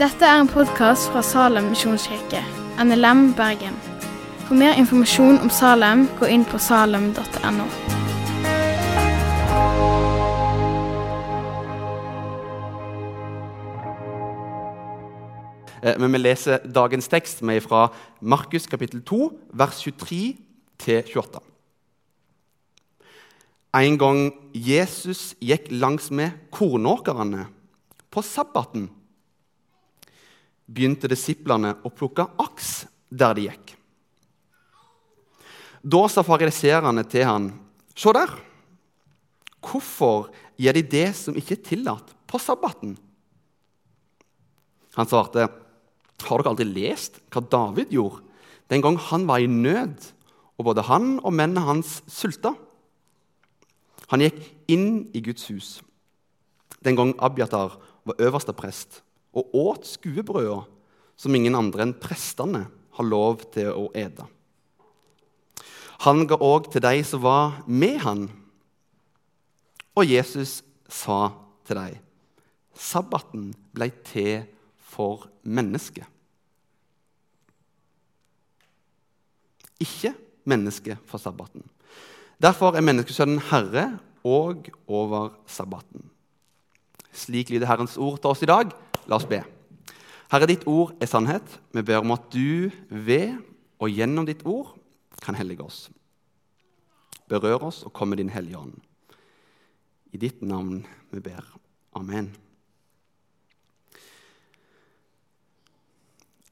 Dette er en podkast fra Salem misjonskirke, NLM Bergen. For mer informasjon om Salem, gå inn på salem.no. Eh, Men vi leser dagens tekst er fra Markus kapittel 2, vers 23 til 28. En gang Jesus gikk langsmed kornåkrene på sabbaten, begynte disiplene å plukke aks der de gikk. Da sa fariseerne til han, Se der! Hvorfor gjør de det som ikke er tillatt på sabbaten? Han svarte, Har dere aldri lest hva David gjorde den gang han var i nød, og både han og mennene hans sulta? Han gikk inn i Guds hus den gang Abiatar var øverste prest, og åt skuebrøda som ingen andre enn prestene har lov til å ete. Han ga òg til de som var med han. Og Jesus sa til dem, sabbaten ble til for mennesket. Ikke mennesket for sabbaten. Derfor er menneskesønnen herre og over sabbaten. Slik lyder Herrens ord til oss i dag. La oss be. Herre, ditt ord er sannhet. Vi ber om at du ved og gjennom ditt ord kan hellige oss. Berør oss og kom med din Hellige Ånd. I ditt navn vi ber. Amen.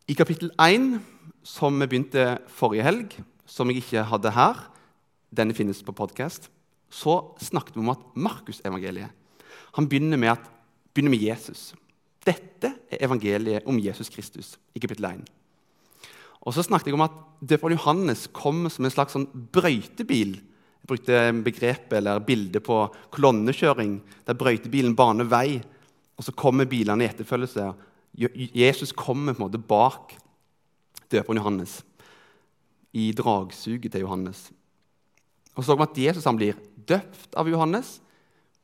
I kapittel 1, som vi begynte forrige helg, som jeg ikke hadde her, denne finnes på podkast, så snakket vi om at Markusevangeliet begynner begynner med Jesus. Dette er evangeliet om Jesus Kristus i kapittel 1. Og så snakket jeg om at døperen Johannes kom som en slags sånn brøytebil. Jeg brukte begrepet eller bildet på kolonnekjøring, der brøytebilen baner vei, og så kommer bilene i etterfølgelse. Jesus kommer på en måte bak døperen Johannes i dragsuget til Johannes. Og så så vi at Jesus han blir døpt av Johannes,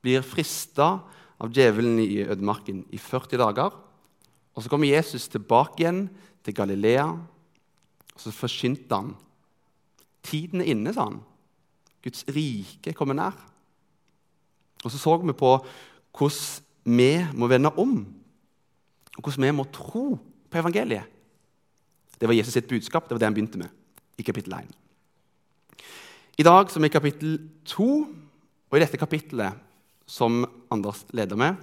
blir frista av djevelen i ødemarken i 40 dager. Og Så kommer Jesus tilbake igjen til Galilea, og så forsynte han. Tiden er inne, sa han. Guds rike kommer nær. Og Så så vi på hvordan vi må vende om, og hvordan vi må tro på evangeliet. Det var Jesus sitt budskap. Det var det han begynte med i kapittel 1. I dag som i kapittel 2, og i dette kapittelet som Anders leder med,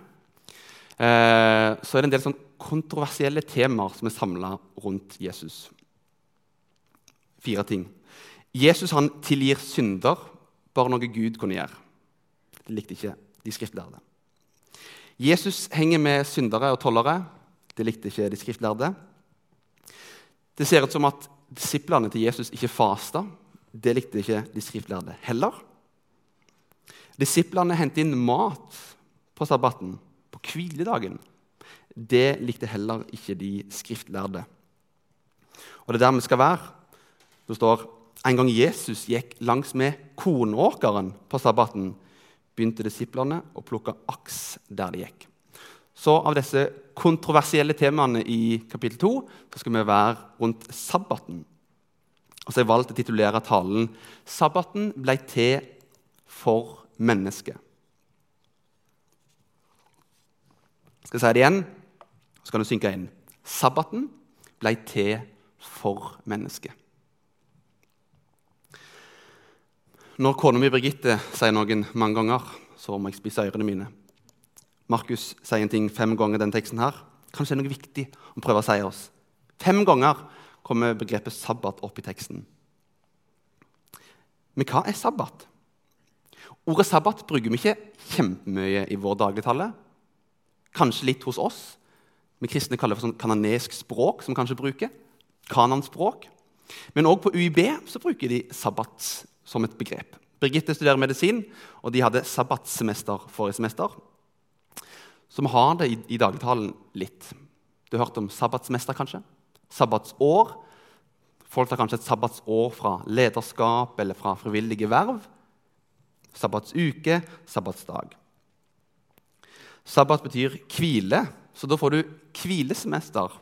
eh, så er det en del sånn kontroversielle temaer som er samla rundt Jesus. Fire ting. Jesus han tilgir synder, bare noe Gud kunne gjøre. Det likte ikke de skriftlærde. Jesus henger med syndere og tollere. Det likte ikke de skriftlærde. Det ser ut som at disiplene til Jesus ikke fasta. Det likte ikke de skriftlærde heller. Disiplene hentet inn mat på sabbaten, på hviledagen. Det likte heller ikke de skriftlærde. Og det er der vi skal være. Det står en gang Jesus gikk langs med kornåkeren på sabbaten, begynte disiplene å plukke aks der de gikk. Så av disse kontroversielle temaene i kapittel 2 så skal vi være rundt sabbaten. Og så har jeg valgt å titulere talen 'Sabbaten blei til for mennesket'. Skal jeg si det igjen, så kan du synke inn. Sabbaten ble til for mennesket. Når kona mi Birgitte sier noen mange ganger, så må jeg spise ørene mine. Markus sier en ting fem ganger i denne teksten. her. Kanskje det er noe viktig å prøve å si oss. Fem ganger kommer begrepet sabbat opp i teksten. Men hva er sabbat? Ordet sabbat bruker vi ikke kjempemye i vår dagligtale. Kanskje litt hos oss. Vi kristne kaller det for sånn kananesk språk, som vi kanskje bruker. Kananspråk. Men òg på UiB så bruker de sabbat som et begrep. Birgitte studerer medisin, og de hadde sabbatssemester forrige semester. Så vi har det i, i dagligtalen litt. Du har hørt om sabbatsmester, kanskje? Sabbatsår. Folk tar kanskje et sabbatsår fra lederskap eller fra frivillige verv. Sabbatsuke, sabbatsdag. Sabbat betyr hvile så da får du hvilesemester,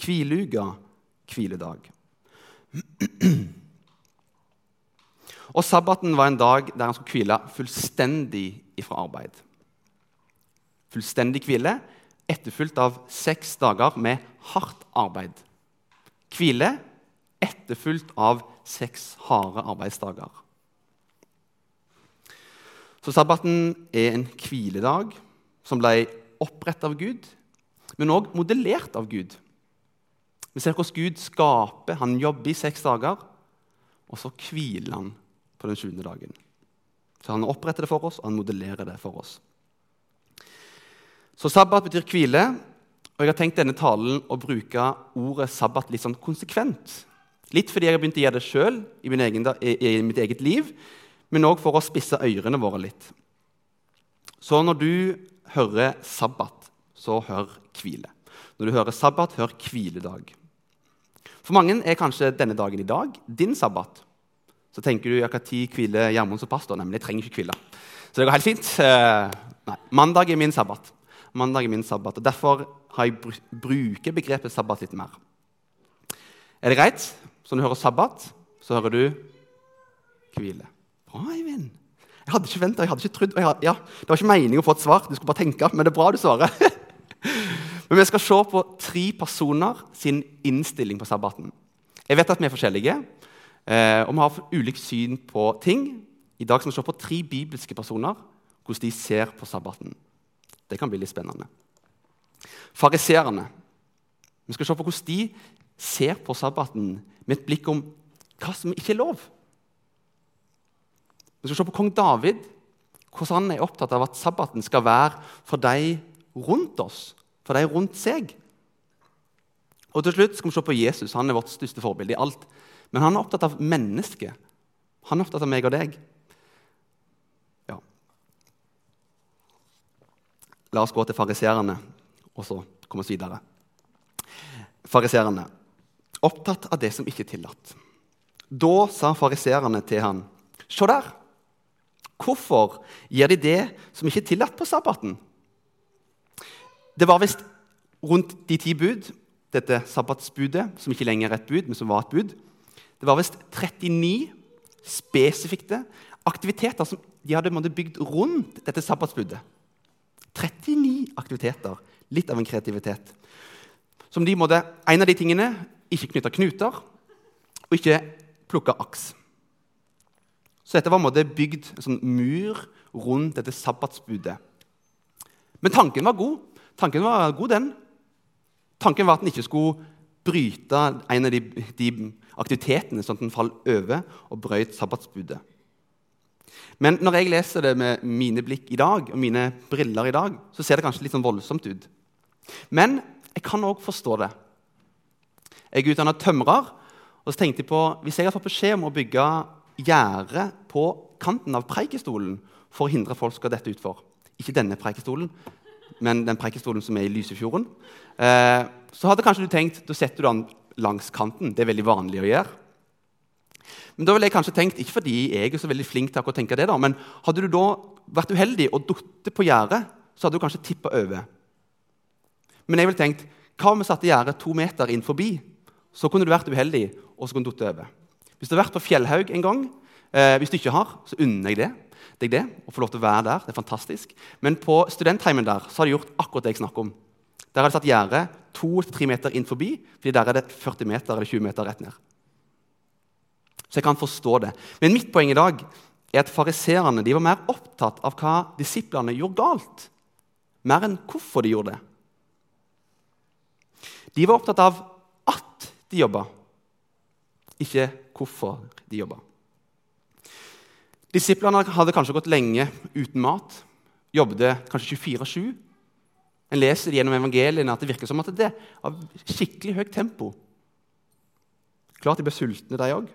hvileuke, hviledag. Og sabbaten var en dag der han skulle hvile fullstendig ifra arbeid. Fullstendig hvile, etterfulgt av seks dager med hardt arbeid. Hvile etterfulgt av seks harde arbeidsdager. Så sabbaten er en hviledag som ble opprettet av Gud, men òg modellert av Gud. Vi ser hvordan Gud skaper. Han jobber i seks dager, og så hviler han på den sjuende dagen. Så Han oppretter det for oss, og han modellerer det for oss. Så sabbat betyr hvile. Og jeg har tenkt denne talen å bruke ordet sabbat litt sånn konsekvent. Litt fordi jeg har begynt å gjøre det sjøl i, i, mitt eget liv, men òg for å spisse ørene våre litt. Så når du hører sabbat, så hør hvile. Når du hører sabbat, hør hviledag. For mange er kanskje denne dagen i dag din sabbat. Så tenker du ja, når hviler Gjermund som pastor? Men jeg trenger ikke hvile. Så det går helt fint. Eh, nei, Mandag er min sabbat. Mandag er min sabbat, og Derfor har jeg bruker begrepet sabbat litt mer. Er det greit? Så når du hører sabbat, så hører du hvile. Bra, Eivind. Jeg hadde ikke venta, jeg hadde ikke trodd ja, Det var ikke meningen å få et svar, du skulle bare tenke, men det er bra du svarer. men vi skal se på tre personer sin innstilling på sabbaten. Jeg vet at vi er forskjellige, eh, og vi har ulikt syn på ting. I dag skal vi se på tre bibelske personer, hvordan de ser på sabbaten. Det kan bli litt spennende. Fariseerne. Vi skal se på hvordan de ser på sabbaten med et blikk om hva som ikke er lov. Vi skal se på kong David, hvordan han er opptatt av at sabbaten skal være for de rundt oss, for de rundt seg. Og til slutt skal vi se på Jesus. Han er vårt største forbilde i alt. Men han er opptatt av mennesket. Han er opptatt av meg og deg. Ja. La oss gå til fariserene, og så komme oss videre. Fariserene opptatt av det som ikke er tillatt. Da sa fariserene til han, Se der! Hvorfor gjør de det som ikke er tillatt på sabbaten? Det var visst rundt de ti bud, dette sabbatsbudet, som ikke lenger er et bud, men som var et bud. Det var visst 39 spesifikke aktiviteter som de hadde bygd rundt dette sabbatsbudet. 39 aktiviteter. Litt av en kreativitet. Som de måtte, En av de tingene ikke knytte knuter og ikke plukke aks. Så dette var en måte bygd en sånn mur rundt dette sabbatsbudet. Men tanken var god. Tanken var god, den. Tanken var at en ikke skulle bryte en av de, de aktivitetene, sånn at en falt over og brøt sabbatsbudet. Men når jeg leser det med mine blikk i dag, og mine briller i dag, så ser det kanskje litt sånn voldsomt ut. Men jeg kan òg forstå det. Jeg er utdanna tømrer. Og så tenkte jeg på, Hvis jeg har fått beskjed om å bygge gjerde på kanten av preikestolen for å hindre folk skal dette utfor Ikke denne preikestolen, men den preikestolen som er i Lysefjorden. Eh, så hadde kanskje du tenkt da setter du den langs kanten. Det er veldig vanlig å gjøre. Men da ville jeg kanskje tenkt, Ikke fordi jeg er så veldig flink til å tenke det, da, men hadde du da vært uheldig og falt på gjerdet, så hadde du kanskje tippa over. Men jeg ville tenkt, hva om vi satte gjerdet to meter inn forbi? så kunne du vært uheldig og så kunne du datt over. Hvis du har vært på Fjellhaug en gang, eh, hvis du ikke har, så unner jeg det, deg det. å få lov til å være der. Det er fantastisk. Men på studentheimen der så har de gjort akkurat det jeg snakker om. Der har de satt gjerdet to-tre meter inn forbi, fordi der er det 40 meter eller 20 meter rett ned. Så jeg kan forstå det. Men mitt poeng i dag er at fariseerne var mer opptatt av hva disiplene gjorde galt, mer enn hvorfor de gjorde det. De var opptatt av at de jobba, ikke hvorfor de jobba. Disiplene hadde kanskje gått lenge uten mat, jobbet kanskje 24-7. En leser gjennom evangeliene at det virker som at det er skikkelig høyt tempo. Klart de ble sultne, de òg.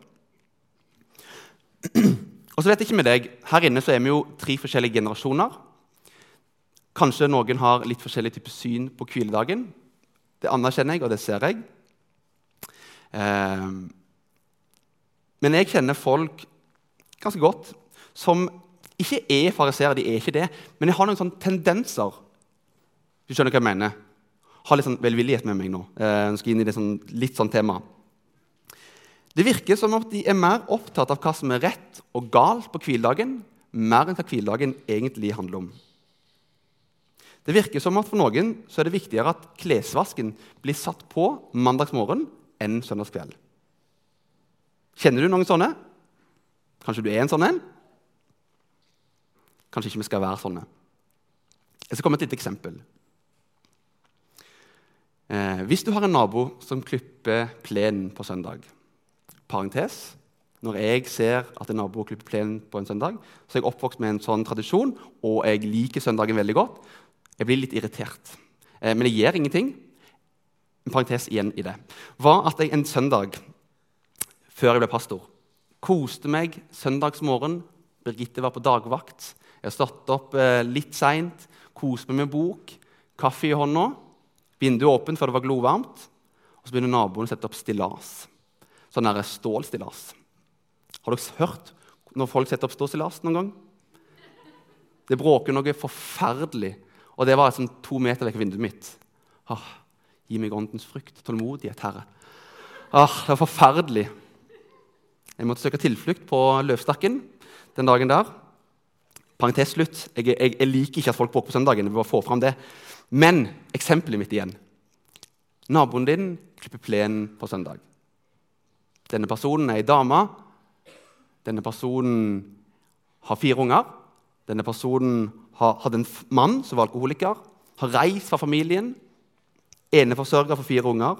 Og så vet jeg ikke med deg, Her inne så er vi jo tre forskjellige generasjoner. Kanskje noen har litt forskjellig type syn på hviledagen. Det anerkjenner jeg, og det ser jeg. Eh, men jeg kjenner folk ganske godt som ikke er fariseere, de er ikke det, men de har noen sånne tendenser. Du skjønner hva jeg mener? ha litt sånn velvillighet med meg nå. Eh, jeg skal inn i det sånn, litt sånn tema. Det virker som om de er mer opptatt av hva som er rett og galt på hviledagen, mer enn hva hviledagen egentlig handler om. Det virker som at For noen så er det viktigere at klesvasken blir satt på mandagsmorgen enn søndagskveld. Kjenner du noen sånne? Kanskje du er en sånn en? Kanskje ikke vi skal være sånne. Jeg skal komme med et lite eksempel. Eh, hvis du har en nabo som klipper plenen på søndag Parentes. Når jeg ser at en nabo klipper plenen på en søndag, så er jeg oppvokst med en sånn tradisjon, og jeg liker søndagen veldig godt. Jeg blir litt irritert. Eh, men jeg gjør ingenting. En parentes igjen i det. Var at jeg en søndag før jeg ble pastor, koste meg søndagsmorgen. Birgitte var på dagvakt. Jeg stått opp eh, litt seint, koste meg med bok, kaffe i hånda. Vinduet åpent før det var glovarmt. Og så begynner naboen å sette opp stillas. Sånn stålstillas. Har dere hørt når folk setter opp stålstillas noen gang? Det bråker noe forferdelig. Og det var liksom to meter vekk fra vinduet mitt. Ah, gi meg åndens frykt, tålmodighet, Herre. Ah, det var forferdelig. Jeg måtte søke tilflukt på løvstakken den dagen der. Parentes slutt. Jeg, jeg, jeg, liker ikke at folk bråker på søndagen. Jeg vil bare få fram det. Men eksempelet mitt igjen. Naboen din klipper plenen på søndag. Denne personen er ei dame. Denne personen har fire unger. Denne personen har, hadde en mann som var alkoholiker. Har reist fra familien. Eneforsørger for fire unger.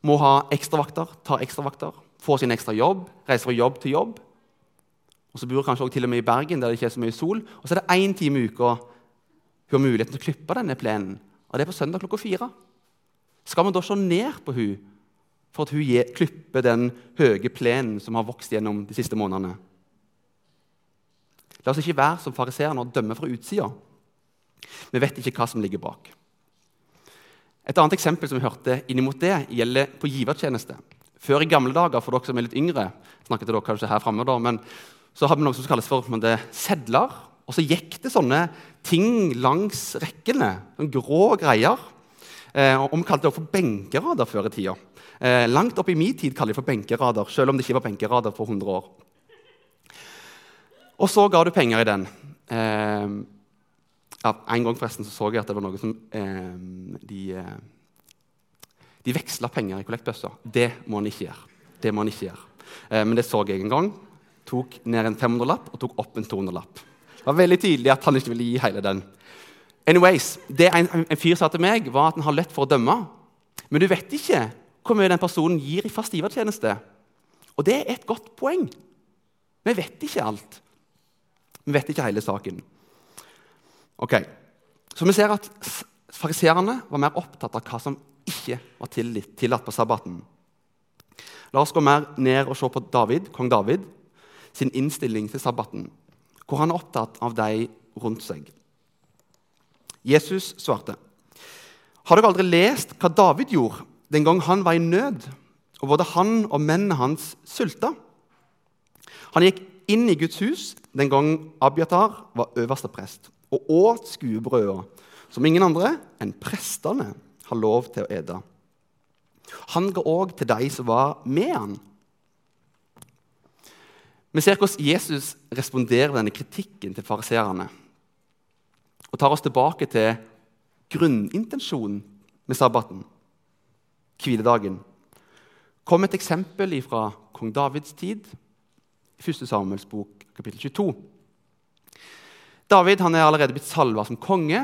Må ha ekstravakter, ta ekstravakter, få sin ekstra jobb, reiser fra jobb til jobb. Og så bor hun kanskje også til og med i Bergen, der det ikke er så mye sol. Og så er det én time i uka hun har muligheten til å klippe denne plenen. Og det er på søndag klokka fire. Skal vi da se ned på hun for at hun klipper den høye plenen som har vokst gjennom de siste månedene? La oss ikke være som fariseerne og dømme fra utsida. Vi vet ikke hva som ligger bak. Et annet eksempel som vi hørte innimot det, gjelder på givertjeneste. Før i gamle dager, for dere som er litt yngre, snakket dere kanskje her fremme da, men så hadde vi noe som kalles for det, sedler. Og så gikk det sånne ting langs rekkene. Sånne grå greier. Eh, og Vi kalte det for benkerader før i tida. Eh, langt opp i min tid kaller de for benkerader, selv om det ikke var benkerader for 100 år. Og så ga du penger i den. Eh, ja, en gang forresten så, så jeg at det var noe som eh, De, eh, de veksla penger i kollektbøssa. Det må en ikke gjøre. Det må en ikke gjøre. Eh, men det så jeg en gang tok ned en 500-lapp og tok opp en 200-lapp. Det var veldig tydelig at han ikke ville gi hele den. Anyways, Det en, en fyr sa til meg, var at han har lett for å dømme. Men du vet ikke hvor mye den personen gir i fast givertjeneste. Og det er et godt poeng. Vi vet ikke alt. Vi vet ikke hele saken. Ok, Så vi ser at fariseerne var mer opptatt av hva som ikke var tillatt på sabbaten. La oss gå mer ned og se på David, kong David sin innstilling til sabbaten, hvor han er opptatt av de rundt seg. Jesus svarte, 'Har dere aldri lest hva David gjorde den gang han var i nød?' og både han og mennene hans sulta. Han gikk inn i Guds hus den gang Abiatar var øverste prest, og åt skuebrøda som ingen andre enn prestene har lov til å ete. Han ga òg til de som var med han, vi ser hvordan Jesus responderer denne kritikken til fariseerne. Og tar oss tilbake til grunnintensjonen med sabbaten, hviledagen. Kom et eksempel fra kong Davids tid, i 1. Samuels bok, kapittel 22. David er allerede blitt salva som konge.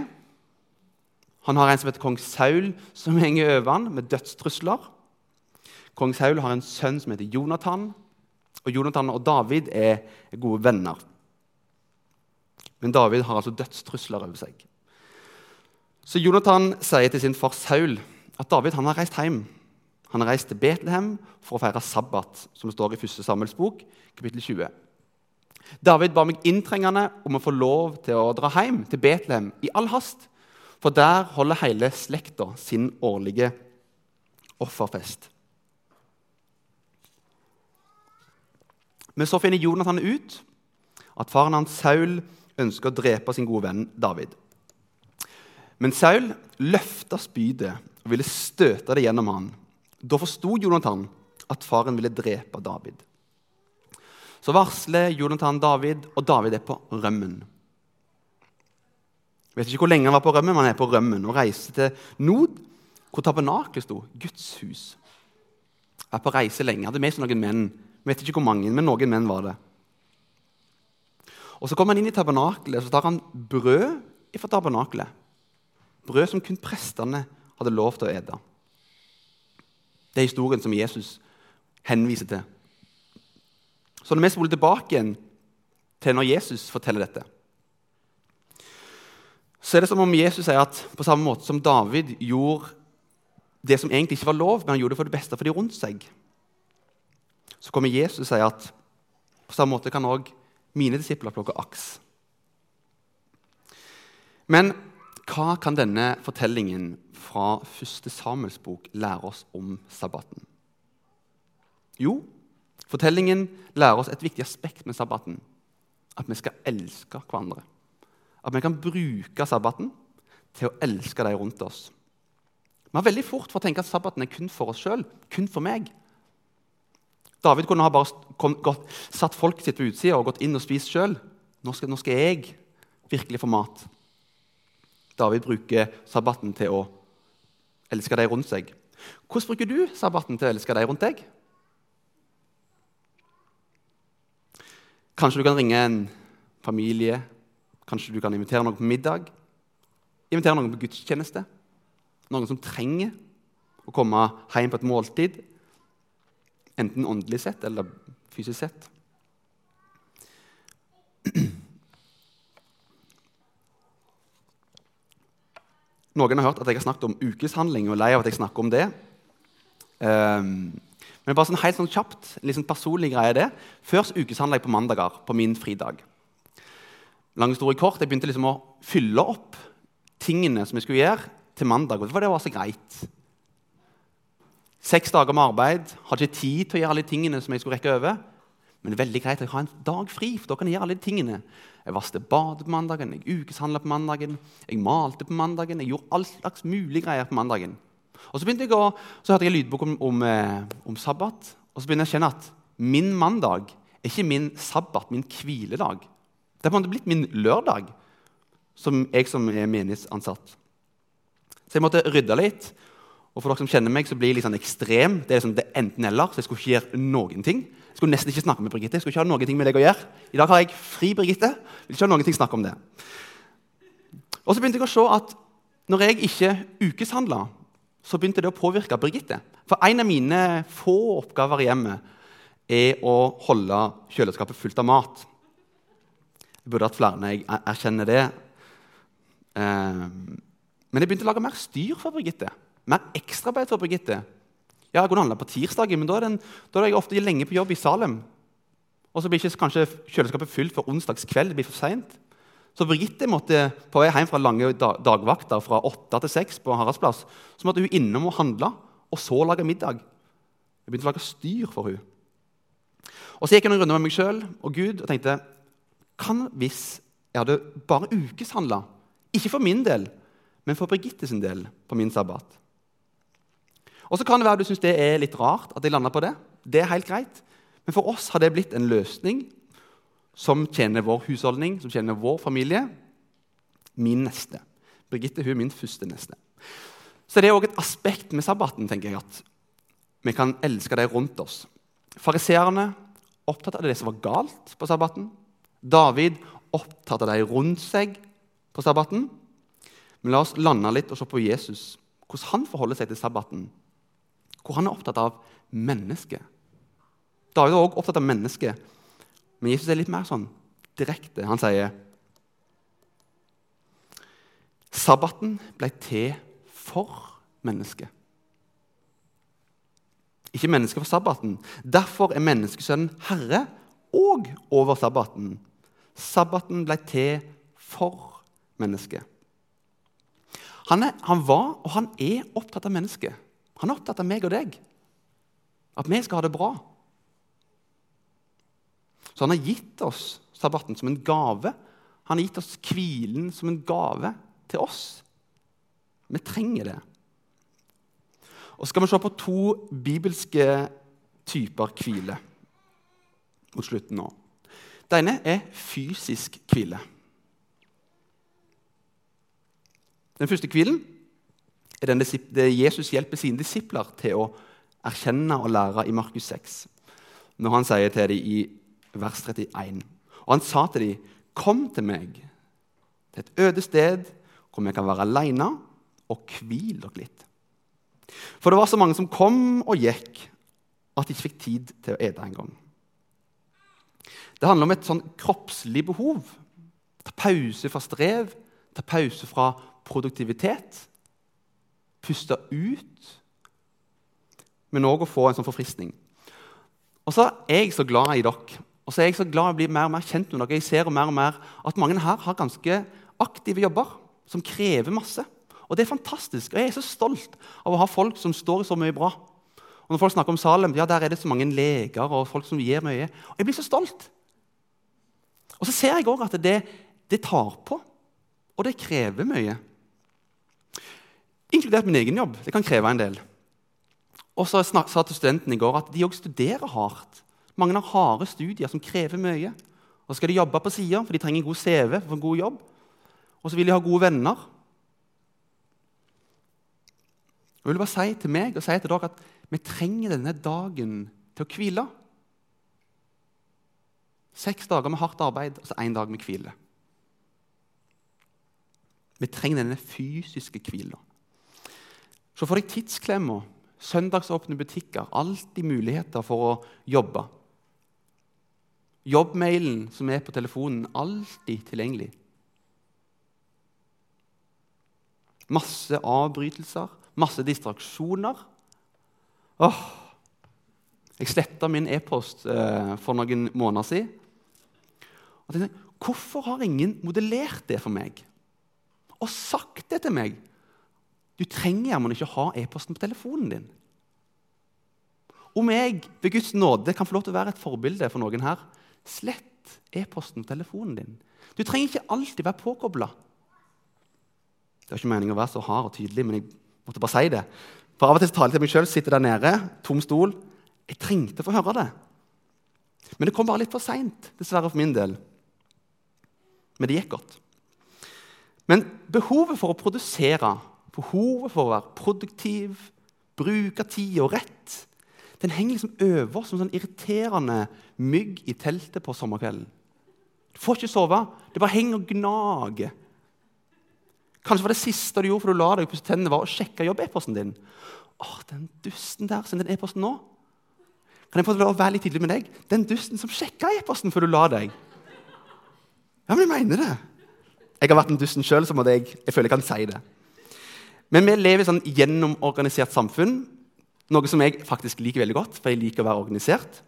Han har en som heter kong Saul, som henger over han med dødstrusler. Kong Saul har en sønn som heter Jonathan, og Jonathan og David er gode venner. Men David har altså dødstrusler over seg. Så Jonathan sier til sin far Saul at David har reist hjem. Han har reist til Betlehem for å feire sabbat, som står i 1. Samuels bok, kapittel 20. David ba meg inntrengende om å få lov til å dra hjem til Betlehem i all hast, for der holder hele slekta sin årlige offerfest. Men så finner Jonathan ut at faren hans Saul ønsker å drepe sin gode venn David. Men Saul løfta spydet og ville støte det gjennom han. Da forsto Jonathan at faren ville drepe David. Så varsler Jonathan David, og David er på rømmen. Jeg vet ikke hvor lenge han var på rømmen, men han er på rømmen og reiser til Nod, hvor tabernaklet sto, Guds hus. Jeg er på reise lenge. Hadde med seg noen menn. Jeg vet ikke hvor mange, men noen menn var det. Og Så kommer han inn i tabernaklet, så tar han brød fra tabernaklet. Brød som kun prestene hadde lov til å ete. Det er historien som Jesus henviser til. Så når vi spoler tilbake igjen til når Jesus forteller dette, så er det som om Jesus sier at på samme måte som David gjorde det som egentlig ikke var lov, men han gjorde det for det beste for de rundt seg, så kommer Jesus og sier at på samme måte kan òg mine disipler plukke aks. Men hva kan denne fortellingen fra første Samuels bok lære oss om sabbaten? Jo, fortellingen lærer oss et viktig aspekt med sabbaten. At vi skal elske hverandre. At vi kan bruke sabbaten til å elske de rundt oss. Vi har veldig fort for å tenke at sabbaten er kun for oss sjøl, kun for meg. David kunne ha bare gått, satt folket sitt på utsida og gått inn og spist sjøl. Nå, nå, skal jeg virkelig få mat. David bruker sabbaten til å elske de rundt seg. Hvordan bruker du sabbaten til å elske de rundt deg? Kanskje du kan ringe en familie, kanskje du kan invitere noen på middag. Invitere noen på gudstjeneste. Noen som trenger å komme hjem på et måltid. Enten åndelig sett eller fysisk sett. Noen har hørt at jeg har snakket om ukeshandling og er lei av at jeg snakker om det. Um, men bare sånn helt sånn kjapt, en sånn personlig greie det. Først ukeshandla jeg på mandager, på min fridag. Lang historie kort, Jeg begynte liksom å fylle opp tingene som jeg skulle gjøre, til mandag. Og det var så greit. Seks dager med arbeid. Hadde ikke tid til å gjøre alle de tingene som jeg skulle rekke over. Men det er veldig greit å ha en dag fri, for da kan jeg gjøre alle de tingene. Jeg vasket badet på mandagen, jeg ukeshandla på mandagen, jeg malte på mandagen. Jeg gjorde all slags mulige greier på mandagen. Og Så begynte jeg å, så hørte jeg en lydbok om, om, eh, om, sabbat, og så begynte jeg å kjenne at min mandag er ikke min sabbat, min hviledag. Det måte blitt min lørdag, som jeg som er menighetsansatt. Så jeg måtte rydde litt. Og for dere som kjenner meg, så blir jeg litt sånn ekstrem. Det er liksom det enten-eller, så jeg skulle ikke gjøre noen ting. Jeg skulle nesten ikke snakke med Birgitte. Jeg skulle ikke ha noen ting med deg å gjøre. I dag har jeg fri, Birgitte. Vil ikke ha noen ting snakke om det. Og så begynte jeg å se at når jeg ikke ukeshandla, så begynte det å påvirke Birgitte. For en av mine få oppgaver i hjemmet er å holde kjøleskapet fullt av mat. Jeg burde hatt flere, jeg erkjenner det. Ehm, men jeg begynte å lage mer styr for Birgitte. Mer ekstraarbeid for Birgitte. Ja, jeg kunne handle på tirsdagen, men da er, den, da er jeg ofte lenge på jobb i Salem. Og så blir ikke kanskje kjøleskapet fylt for onsdags kveld. det blir for sent. Så Birgitte måtte på vei hjem fra lange dagvakter fra åtte til seks på Haraldsplass, så måtte hun innom og handle, og så lage middag. Jeg begynte å lage styr for hun. Og Så gikk jeg noen runder med meg sjøl og Gud og tenkte Kan hvis jeg hadde bare ukeshandla, ikke for min del, men for Birgitte sin del, på min sabbat og så kan det være du syns det er litt rart at jeg landa på det. Det er helt greit. Men for oss har det blitt en løsning som tjener vår husholdning, som tjener vår familie. Min neste. Birgitte hun er min første neste. Så det er òg et aspekt med sabbaten tenker jeg, at vi kan elske de rundt oss. Fariseerne opptatt av det som var galt på sabbaten. David opptatt av de rundt seg på sabbaten. Men la oss lande litt og se på Jesus, hvordan han forholder seg til sabbaten hvor han er opptatt av mennesket. David er også opptatt av mennesket, men Jesus er litt mer sånn direkte. Han sier Sabbaten ble til for mennesket. Ikke mennesket for sabbaten. Derfor er menneskesønnen herre og over sabbaten. Sabbaten ble til for mennesket. Han, er, han var og han er opptatt av mennesket. Han er opptatt av meg og deg. At vi skal ha det bra. Så han har gitt oss sabbaten som en gave. Han har gitt oss hvilen som en gave til oss. Vi trenger det. Og skal vi se på to bibelske typer hvile mot slutten nå. Det ene er fysisk hvile. Den første hvilen er den Jesus hjelper sine disipler til å erkjenne og lære i Markus 6, når han sier til dem i vers 31. Og han sa til dem, 'Kom til meg, til et øde sted hvor vi kan være alene, og hvil dere litt.' For det var så mange som kom og gikk, at de ikke fikk tid til å ete engang. Det handler om et sånn kroppslig behov. Ta pause fra strev, ta pause fra produktivitet. Puste ut, men òg å få en sånn forfriskning. Og så er jeg så glad i dere, og så er jeg så glad i å bli mer og mer kjent med dere. Jeg ser mer og mer at mange her har ganske aktive jobber som krever masse. Og det er fantastisk. Og jeg er så stolt av å ha folk som står i så mye bra. Og Når folk snakker om Salem, ja, der er det så mange leger og folk som gir mye. Og Jeg blir så stolt. Og så ser jeg òg at det, det, tar på, og det krever mye. Inkludert min egen jobb. Det kan kreve en del. Og så sa til studentene i går at de òg studerer hardt. Mange har harde studier som krever mye. Og så skal de jobbe på sida, for de trenger en god CV for en god jobb. Og så vil de ha gode venner. Jeg vil bare si til meg og si til dere at vi trenger denne dagen til å hvile. Seks dager med hardt arbeid og så én dag med hvile. Vi trenger denne fysiske hvila. Så får deg tidsklemma, søndagsåpne butikker, alltid muligheter for å jobbe. Jobbmailen som er på telefonen, alltid tilgjengelig. Masse avbrytelser, masse distraksjoner. Åh, jeg sletta min e-post eh, for noen måneder siden. Og tenkte, Hvorfor har ingen modellert det for meg og sagt det til meg? Du trenger jammen ikke ha e-posten på telefonen din. Om jeg ved Guds nåde kan få lov til å være et forbilde for noen her, slett e-posten på telefonen din. Du trenger ikke alltid være påkobla. Det er ikke meningen å være så hard og tydelig, men jeg måtte bare si det. For Av og til taler jeg til meg sjøl, sitter der nede, tom stol. Jeg trengte å få høre det. Men det kom bare litt for seint, dessverre for min del. Men det gikk godt. Men behovet for å produsere, behovet for å være produktiv, bruke tid og rett, den henger liksom over som sånn irriterende mygg i teltet på sommerkvelden. Du får ikke sove. Det bare henger og gnager. Kanskje var det siste du gjorde før du la deg pusset tennene, var å sjekke jobb-e-posten din. Åh, den dusten der, Send den e-posten nå. Kan jeg få lov å være litt tydelig med deg? Den dusten som sjekka e-posten før du la deg. Ja, men jeg mener det. Jeg har vært en dusten sjøl, så jeg, jeg føler jeg kan si det. Men vi lever i et sånn gjennomorganisert samfunn, noe som jeg faktisk liker veldig godt. for jeg liker å være organisert.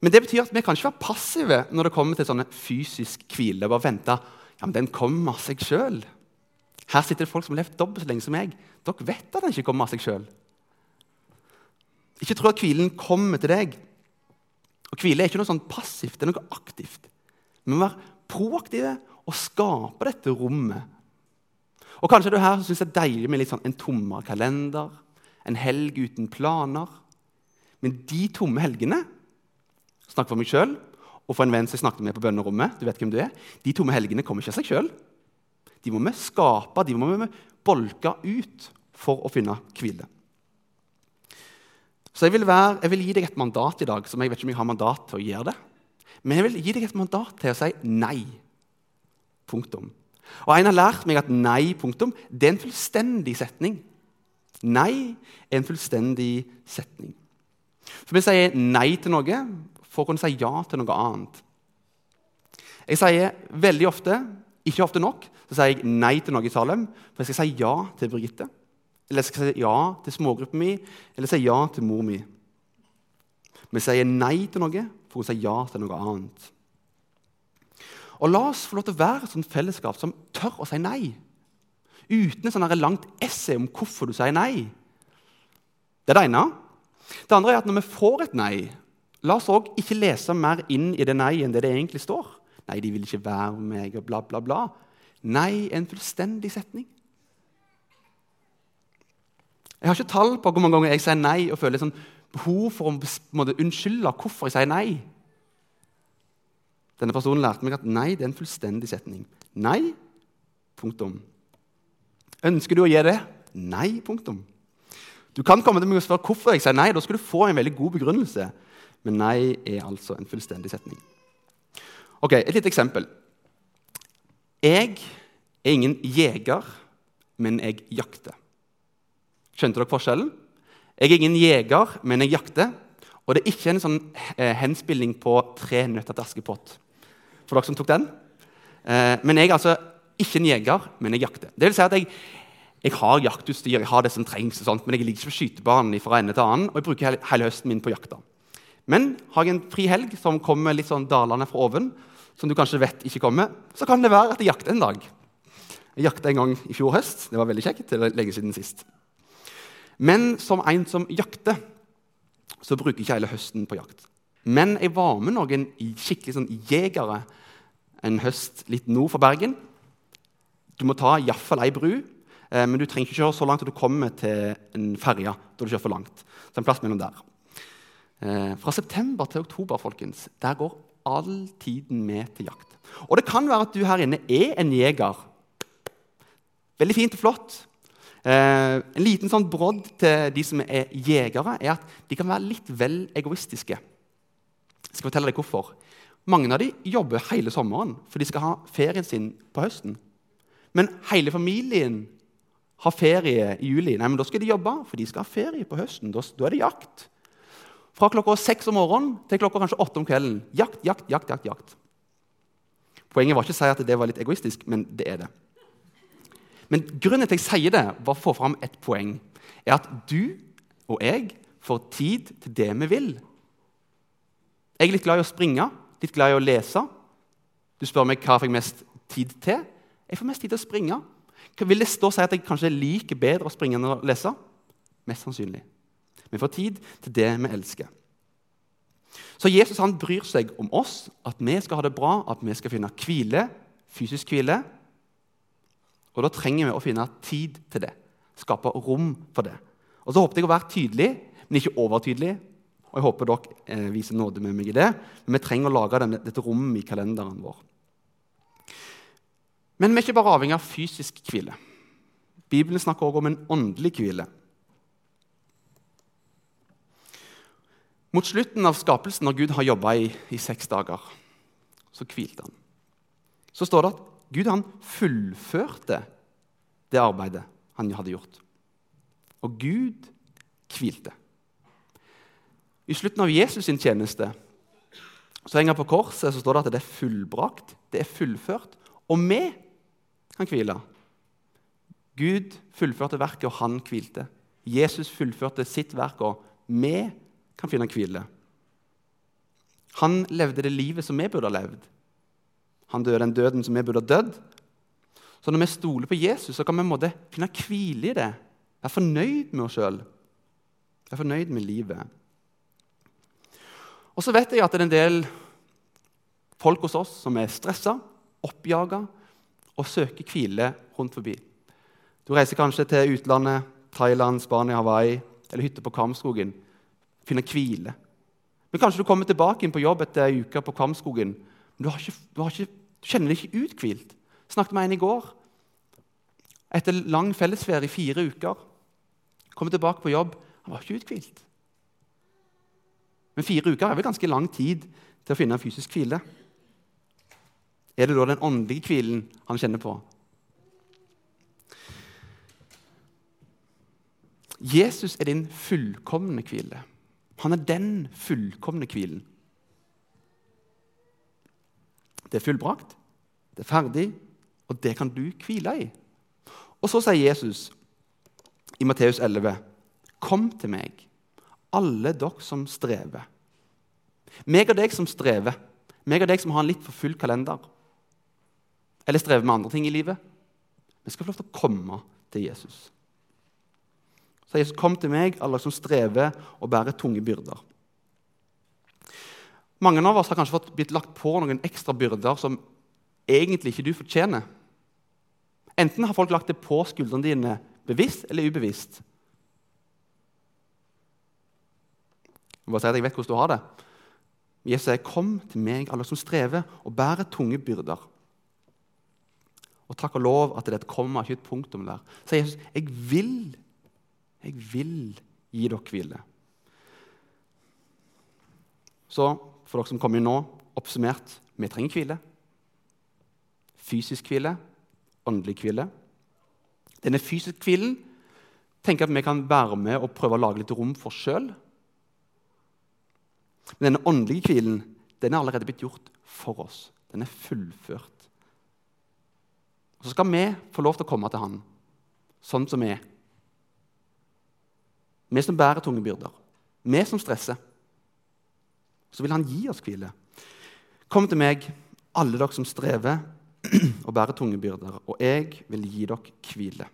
Men det betyr at vi kan ikke være passive når det kommer til sånne fysisk hvile. bare vente, ja, men Den kommer av seg sjøl. Her sitter det folk som har levd dobbelt så lenge som meg. Dere vet at den ikke kommer av seg sjøl. Ikke tro at hvilen kommer til deg. Og Hvile er ikke noe sånn passivt, det er noe aktivt. Vi må være proaktive og skape dette rommet. Og Kanskje du her syns det er deilig med litt sånn en tommere kalender, en helg uten planer. Men de tomme helgene snakker for meg sjøl og for en venn som jeg snakket med på bønnerommet. du vet hvem du er, De tomme helgene kommer ikke av seg sjøl. De må vi skape, de må vi bolke ut for å finne hvile. Så jeg vil, være, jeg vil, gi deg et mandat i dag som jeg vet ikke om jeg har mandat til å gjøre det. Men jeg vil gi deg et mandat til å si nei. Punktum. Og En har lært meg at nei punktum, det er en fullstendig setning. Nei er en fullstendig setning. For Vi sier nei til noe for å kunne si ja til noe annet. Jeg sier veldig ofte, ikke ofte nok, så sier jeg nei til noe i Salem, for jeg skal si ja til Birgitte. Eller jeg skal si ja til smågruppa mi, eller si ja til mor mi. Vi sier nei til noe for å si ja til noe annet. Og La oss få lov til å være et sånt fellesskap som tør å si nei. Uten et sånt langt essay om hvorfor du sier nei. Det er det ene. Det andre er at når vi får et nei, la oss også ikke lese mer inn i det nei enn det det egentlig står. Nei, de vil ikke være med meg, og bla, bla, bla. Nei er en fullstendig setning. Jeg har ikke tall på hvor mange ganger jeg sier nei og føler sånn behov for å måte, unnskylde hvorfor jeg sier nei. Denne personen lærte meg at nei det er en fullstendig setning. Nei. Punktum. Ønsker du å gi det? Nei. Punktum. Du kan komme til meg og spørre hvorfor jeg sier nei. Da skal du få en veldig god begrunnelse. Men nei er altså en fullstendig setning. Ok, Et lite eksempel. Jeg er ingen jeger, men jeg jakter. Skjønte dere forskjellen? Jeg er ingen jeger, men jeg jakter. Og det er ikke en sånn eh, henspilling på Tre nøtter til Askepott. For dere som tok den. Eh, men jeg er altså ikke en jeger, men jeg jakter. Det vil si at jeg, jeg har jaktutstyr, jeg har det som trengs, og sånt, men jeg ligger ikke på skytebanen fra ende til annen, og jeg bruker hele, hele høsten min på jakta. Men har jeg en fri helg som kommer litt sånn dalende fra oven, som du kanskje vet ikke kommer, så kan det være at jeg jakter en dag. Jeg jakta en gang i fjor høst. Det var veldig kjekt. det var lenge siden sist. Men som en som jakter, så bruker jeg ikke hele høsten på jakt. Men jeg var med noen skikkelig sånn jegere en høst litt nord for Bergen. Du må ta iallfall ei bru, eh, men du trenger ikke kjøre så langt at du kommer til en ferje. Da du kjører for langt. Så en plass mellom der. Eh, fra september til oktober folkens, der går all tiden med til jakt. Og det kan være at du her inne er en jeger. Veldig fint og flott. Eh, en liten sånn brodd til de som er jegere, er at de kan være litt vel egoistiske. Jeg skal fortelle deg hvorfor. Mange av dem jobber hele sommeren, for de skal ha ferien sin på høsten. Men hele familien har ferie i juli. Nei, men Da skal de jobbe, for de skal ha ferie på høsten. Da, da er det jakt. Fra klokka seks om morgenen til klokka kanskje åtte om kvelden. Jakt, jakt, jakt, jakt, jakt. Poenget var ikke å si at det var litt egoistisk, men det er det. Men grunnen til at jeg sier det, var å få fram et poeng, er at du og jeg får tid til det vi vil. Jeg er litt glad i å springe, litt glad i å lese. Du spør meg hva jeg fikk mest tid til. Jeg får mest tid til å springe. Vil det og si at jeg kanskje liker bedre å springe enn å lese? Mest sannsynlig. Vi får tid til det vi elsker. Så Jesus han bryr seg om oss, at vi skal ha det bra, at vi skal finne hvile, fysisk hvile. Og Da trenger vi å finne tid til det. Skape rom for det. Og Så håpet jeg å være tydelig, men ikke overtydelig. Og Jeg håper dere eh, viser nåde med meg i det. Men vi trenger å lage denne, dette rommet i kalenderen vår. Men vi er ikke bare avhengig av fysisk hvile. Bibelen snakker også om en åndelig hvile. Mot slutten av skapelsen, når Gud har jobba i, i, seks dager, så hvilte han. Så står det at Gud han fullførte det arbeidet han hadde gjort. Og Gud hvilte. I slutten av Jesus' sin tjeneste så henger på korset så står det at det er fullbrakt, det er fullført. Og vi kan hvile. Gud fullførte verket, og han hvilte. Jesus fullførte sitt verk, og vi kan finne hvile. Han levde det livet som vi burde ha levd. Han døde den døden som vi burde ha dødd. Så når vi stoler på Jesus, så kan vi måte, finne hvile i det. Være fornøyd med oss sjøl. Være fornøyd med livet. Og så vet jeg at det er en del folk hos oss som er stressa, oppjaga og søker hvile rundt forbi. Du reiser kanskje til utlandet, Thailand, Spania, Hawaii eller hytte på Kamskogen finne hvile. Men Kanskje du kommer tilbake inn på jobb etter ei uke på Kvamskogen. Men du, ikke, du, ikke, du, kjenner deg ikke uthvilt. Snakket med en i går. Etter lang fellesferie i fire uker. Kommer tilbake på jobb. Han var ikke uthvilt. Men fire uker er vel ganske lang tid til å finne en fysisk hvile. Er det da den åndelige hvilen han kjenner på? Jesus er din fullkomne hvile. Han er den fullkomne hvilen. Det er fullbrakt, det er ferdig, og det kan du hvile i. Og så sier Jesus i Matteus 11.: Kom til meg, alle dere som strever. Meg og deg som strever, meg og deg som har en litt for full kalender, eller strever med andre ting i livet. Vi skal få lov til å komme til Jesus. Så Jesus, kom til meg, alle som strever og bærer tunge byrder. Mange av oss har kanskje fått blitt lagt på noen ekstra byrder som egentlig ikke du fortjener. Enten har folk lagt det på skuldrene dine bevisst eller ubevisst. Jeg bare si at jeg vet hvordan du har det. Jesus sier, 'Kom til meg, alle som strever og bærer tunge byrder.' Og takk og lov at det er et komma, ikke et punktum der. Så Jesus, 'Jeg vil, jeg vil gi dere hvile'. Så for dere som kommer inn nå, oppsummert vi trenger hvile. Fysisk hvile, åndelig hvile. Denne fysiske hvilen tenker at vi kan være med og prøve å lage litt rom for sjøl. Men denne åndelige hvilen den er allerede blitt gjort for oss. Den er fullført. Og Så skal vi få lov til å komme til Han sånn som vi er. Vi som bærer tunge byrder, vi som stresser. Så vil Han gi oss hvile. Kom til meg, alle dere som strever og bærer tunge byrder, og jeg vil gi dere hvile.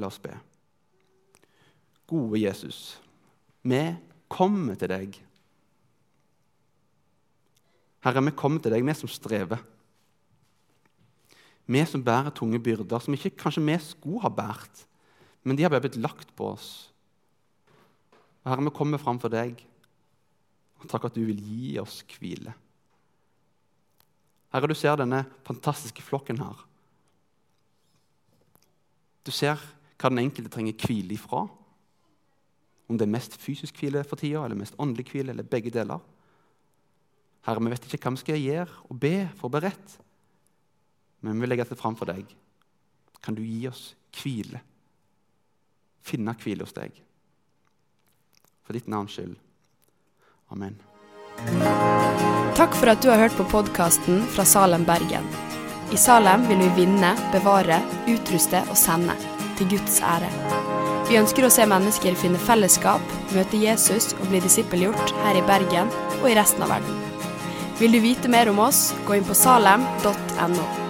La oss be. Gode Jesus, vi kommer til deg. Herre, vi kommer til deg, vi som strever. Vi som bærer tunge byrder, som ikke kanskje vi skulle ha båret, men de har bare blitt lagt på oss. Herre, vi kommer fram for deg. Og takk at du vil gi oss hvile. Herre, du ser denne fantastiske flokken her. Du ser hva den enkelte trenger hvile ifra. Om det er mest fysisk hvile for tida, eller mest åndelig hvile, eller begge deler. Herre, vi vet ikke hva vi skal gjøre og be for å berette, men vi vil legge det fram for deg. Kan du gi oss hvile? Finne hvile hos deg. For ditt navns skyld. Amen. Takk for at du har hørt på podkasten fra Salem, Bergen. I Salem vil vi vinne, bevare, utruste og sende. Til Guds ære. Vi ønsker å se mennesker finne fellesskap, møte Jesus og bli disippelgjort her i Bergen og i resten av verden. Vil du vite mer om oss, gå inn på salem.no.